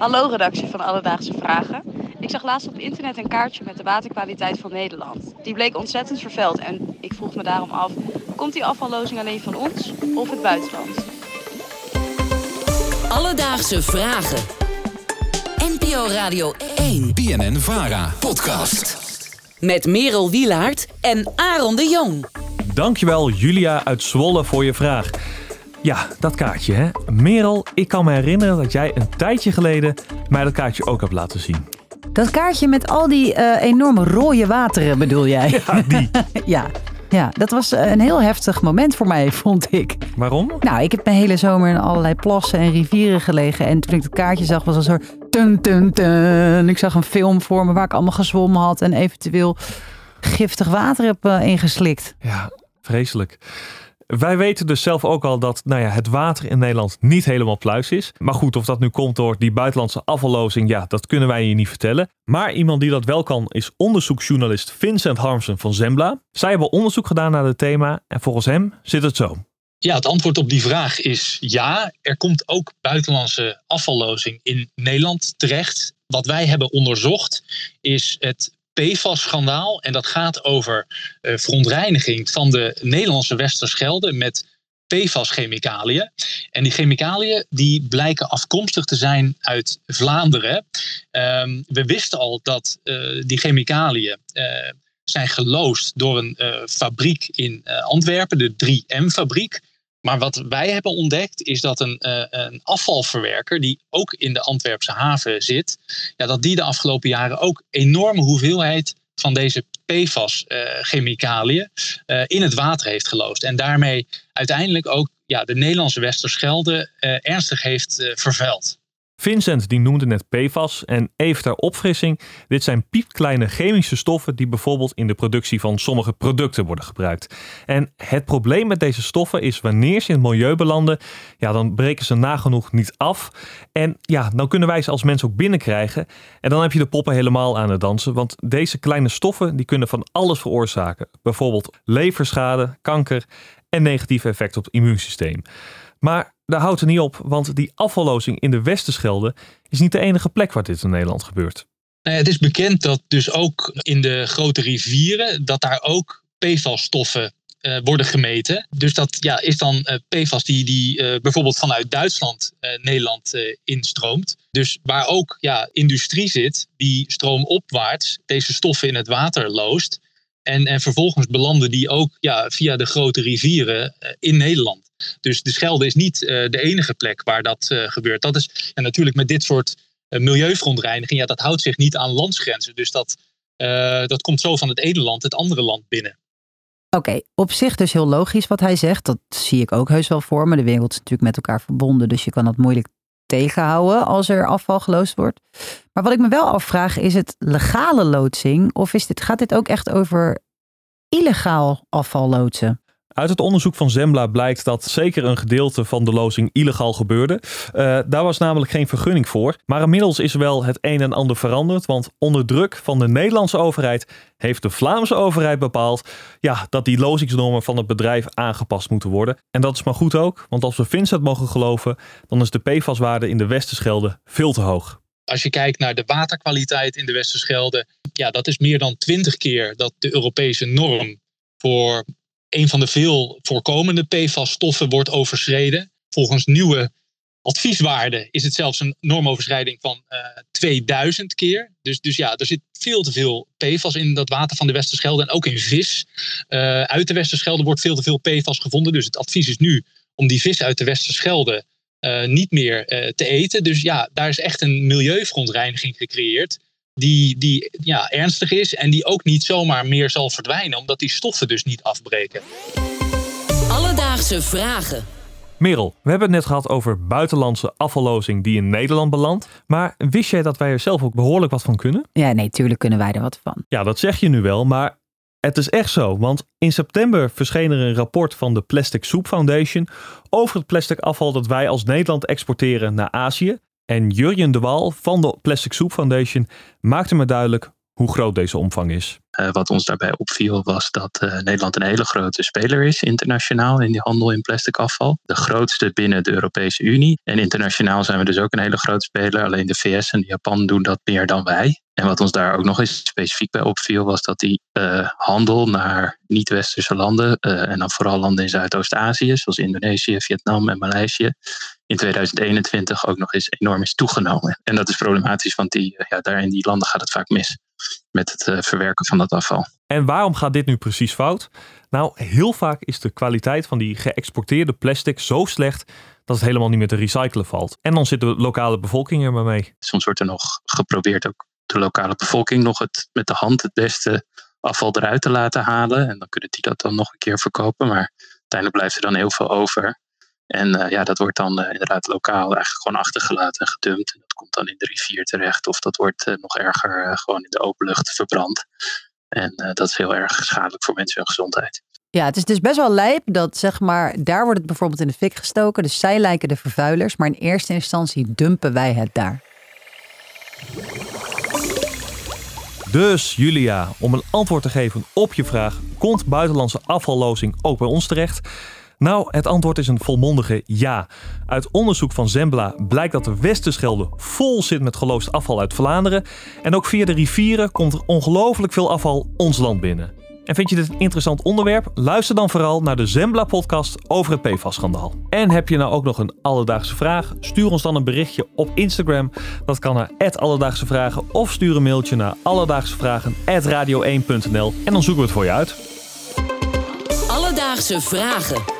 Hallo redactie van Alledaagse Vragen. Ik zag laatst op internet een kaartje met de waterkwaliteit van Nederland. Die bleek ontzettend vervuild en ik vroeg me daarom af, komt die afvallozing alleen van ons of het buitenland? Alledaagse Vragen. NPO Radio 1. BNN Vara podcast. Met Merel Wielaert en Aaron de Jong. Dankjewel Julia uit Zwolle voor je vraag. Ja, dat kaartje hè. Merel, ik kan me herinneren dat jij een tijdje geleden mij dat kaartje ook hebt laten zien. Dat kaartje met al die eh, enorme rode wateren bedoel jij? Ja, die. ja. Ja, dat was eh, een heel heftig moment voor mij, vond ik. Waarom? Nou, ik heb mijn hele zomer in allerlei plassen en rivieren gelegen. En toen ik het kaartje zag, was het een soort tun, tun, tun. Ik zag een film voor me waar ik allemaal gezwommen had en eventueel giftig water heb eh, ingeslikt. Ja, vreselijk. Wij weten dus zelf ook al dat nou ja, het water in Nederland niet helemaal pluis is. Maar goed, of dat nu komt door die buitenlandse afvallozing, ja, dat kunnen wij je niet vertellen. Maar iemand die dat wel kan is onderzoeksjournalist Vincent Harmsen van Zembla. Zij hebben onderzoek gedaan naar het thema en volgens hem zit het zo. Ja, het antwoord op die vraag is ja. Er komt ook buitenlandse afvallozing in Nederland terecht. Wat wij hebben onderzocht is het PFAS-schandaal. En dat gaat over uh, verontreiniging van de Nederlandse Westerschelde met PFAS-chemicaliën. En die chemicaliën die blijken afkomstig te zijn uit Vlaanderen. Um, we wisten al dat uh, die chemicaliën uh, zijn geloosd door een fabriek in Antwerpen, de 3M-fabriek. Maar wat wij hebben ontdekt is dat een, uh, een, afvalverwerker die ook in de Antwerpse haven zit, ja, dat die de afgelopen jaren ook enorme hoeveelheid van deze PFAS-chemicaliën uh, uh, in het water heeft geloosd. En daarmee uiteindelijk ook ja, de Nederlandse Westerschelde ernstig heeft vervuild. Vincent die noemde net PFAS en even ter opfrissing. Dit zijn piepkleine chemische stoffen die bijvoorbeeld in de productie van sommige producten worden gebruikt. En het probleem met deze stoffen is wanneer ze in het milieu belanden, ja, dan breken ze nagenoeg niet af. En ja, dan kunnen wij ze als mensen ook binnenkrijgen. En dan heb je de poppen helemaal aan het dansen, want deze kleine stoffen die kunnen van alles veroorzaken. Bijvoorbeeld leverschade, kanker en negatieve effecten op het immuunsysteem. Maar daar houdt het niet op, want die afvallozing in de Westerschelde is niet de enige plek waar dit in Nederland gebeurt. Nou het is bekend dat dus ook in de grote rivieren, dat daar ook PFAS-stoffen uh, worden gemeten. Dus dat ja, is dan uh, PFAS die, die uh, bijvoorbeeld vanuit Duitsland Nederland instroomt. Dus waar ook ja, industrie zit die stroomopwaarts deze stoffen in het water loost. En, en vervolgens belanden die ook ja, via de grote rivieren in Nederland. Dus de Schelde is niet uh, de enige plek waar dat uh, gebeurt. Dat is en natuurlijk met dit soort milieuverontreiniging, ja, dat houdt zich niet aan landsgrenzen. Dus dat, dat komt zo van het ene land het andere land binnen. Oké, op zich dus heel logisch wat hij zegt. Dat zie ik ook heus wel voor me. De wereld is natuurlijk met elkaar verbonden, dus je kan dat moeilijk tegenhouden als er afval geloosd wordt. Maar wat ik me wel afvraag, is het legale loodsing of is dit, gaat dit ook echt over illegaal afval loodsen? Uit het onderzoek van Zembla blijkt dat zeker een gedeelte van de lozing illegaal gebeurde. Uh, daar was namelijk geen vergunning voor. Maar inmiddels is wel het een en ander veranderd. Want onder druk van de Nederlandse overheid heeft de Vlaamse overheid bepaald ja, dat die lozingsnormen van het bedrijf aangepast moeten worden. En dat is maar goed ook, want als we Vincent mogen geloven, dan is de PFAS-waarde in de Westerschelde veel te hoog. Als je kijkt naar de waterkwaliteit in de Westerschelde, ja, dat is meer dan twintig keer dat de Europese norm voor een van de veel voorkomende PFAS-stoffen wordt overschreden. Volgens nieuwe advieswaarden is het zelfs een normoverschrijding van uh, eh, 2000 keer. Dus, dus ja, er zit veel te veel PFAS in dat water van de Westerschelde en ook in vis. Uh, uit de Westerschelde wordt veel te veel PFAS gevonden. Dus het advies is nu om die vis uit de Westerschelde uh, niet meer te eten. Dus ja, daar is echt een milieuverontreiniging gecreëerd die, die ja, ernstig is en die ook niet zomaar meer zal verdwijnen, omdat die stoffen dus niet afbreken. Alledaagse vragen. Merel, we hebben het net gehad over buitenlandse afvallozing die in Nederland belandt. Maar wist jij dat wij er zelf ook behoorlijk wat van kunnen? Ja, nee, tuurlijk kunnen wij er wat van. Ja, dat zeg je nu wel, maar het is echt zo. Want in september verscheen er een rapport van de Plastic Soup Foundation over het plastic afval dat wij als Nederland exporteren naar Azië. En Jurjen de Waal van de Plastic Soup Foundation maakte me duidelijk hoe groot deze omvang is. Uh, wat ons daarbij opviel was dat uh, Nederland een hele grote speler is internationaal in die handel in plastic afval. De grootste binnen de Europese Unie. En internationaal zijn we dus ook een hele grote speler. Alleen de VS en Japan doen dat meer dan wij. En wat ons daar ook nog eens specifiek bij opviel, was dat die uh, handel naar niet-westerse landen, en dan vooral landen in Zuidoost-Azië, zoals Indonesië, Vietnam en Maleisië, in 2021 ook nog eens enorm is toegenomen. En dat is problematisch, want die, ja, daar in die landen gaat het vaak mis met het uh, verwerken van dat afval. En waarom gaat dit nu precies fout? Nou, heel vaak is de kwaliteit van die geëxporteerde plastic zo slecht dat het helemaal niet meer te recyclen valt. En dan zit de lokale bevolking er maar mee. Soms wordt er nog geprobeerd ook de lokale bevolking nog het, met de hand het beste afval eruit te laten halen. En dan kunnen die dat dan nog een keer verkopen. Maar uiteindelijk blijft er dan heel veel over. En uh, ja, dat wordt dan uh, inderdaad lokaal eigenlijk gewoon achtergelaten en gedumpt. Dat komt dan in de rivier terecht. Of dat wordt uh, nog erger gewoon in de open lucht verbrand. En dat is heel erg schadelijk voor mensen en gezondheid. Ja, het is dus best wel lijp dat zeg maar, daar wordt het bijvoorbeeld in de fik gestoken. Dus zij lijken de vervuilers, maar in eerste instantie dumpen wij het daar. Dus Julia, om een antwoord te geven op je vraag, komt buitenlandse afvallozing ook bij ons terecht? Nou, het antwoord is een volmondige ja. Uit onderzoek van Zembla blijkt dat de Westerschelde vol zit met geloosd afval uit Vlaanderen. En ook via de rivieren komt er ongelooflijk veel afval ons land binnen. En vind je dit een interessant onderwerp? Luister dan vooral naar de Zembla-podcast over het PFAS-schandaal. En heb je nou ook nog een alledaagse vraag? Stuur ons dan een berichtje op Instagram. Dat kan naar Alledaagse Vragen of stuur een mailtje naar alledaagsevragen.radio1.nl en dan zoeken we het voor je uit. Alledaagse Vragen.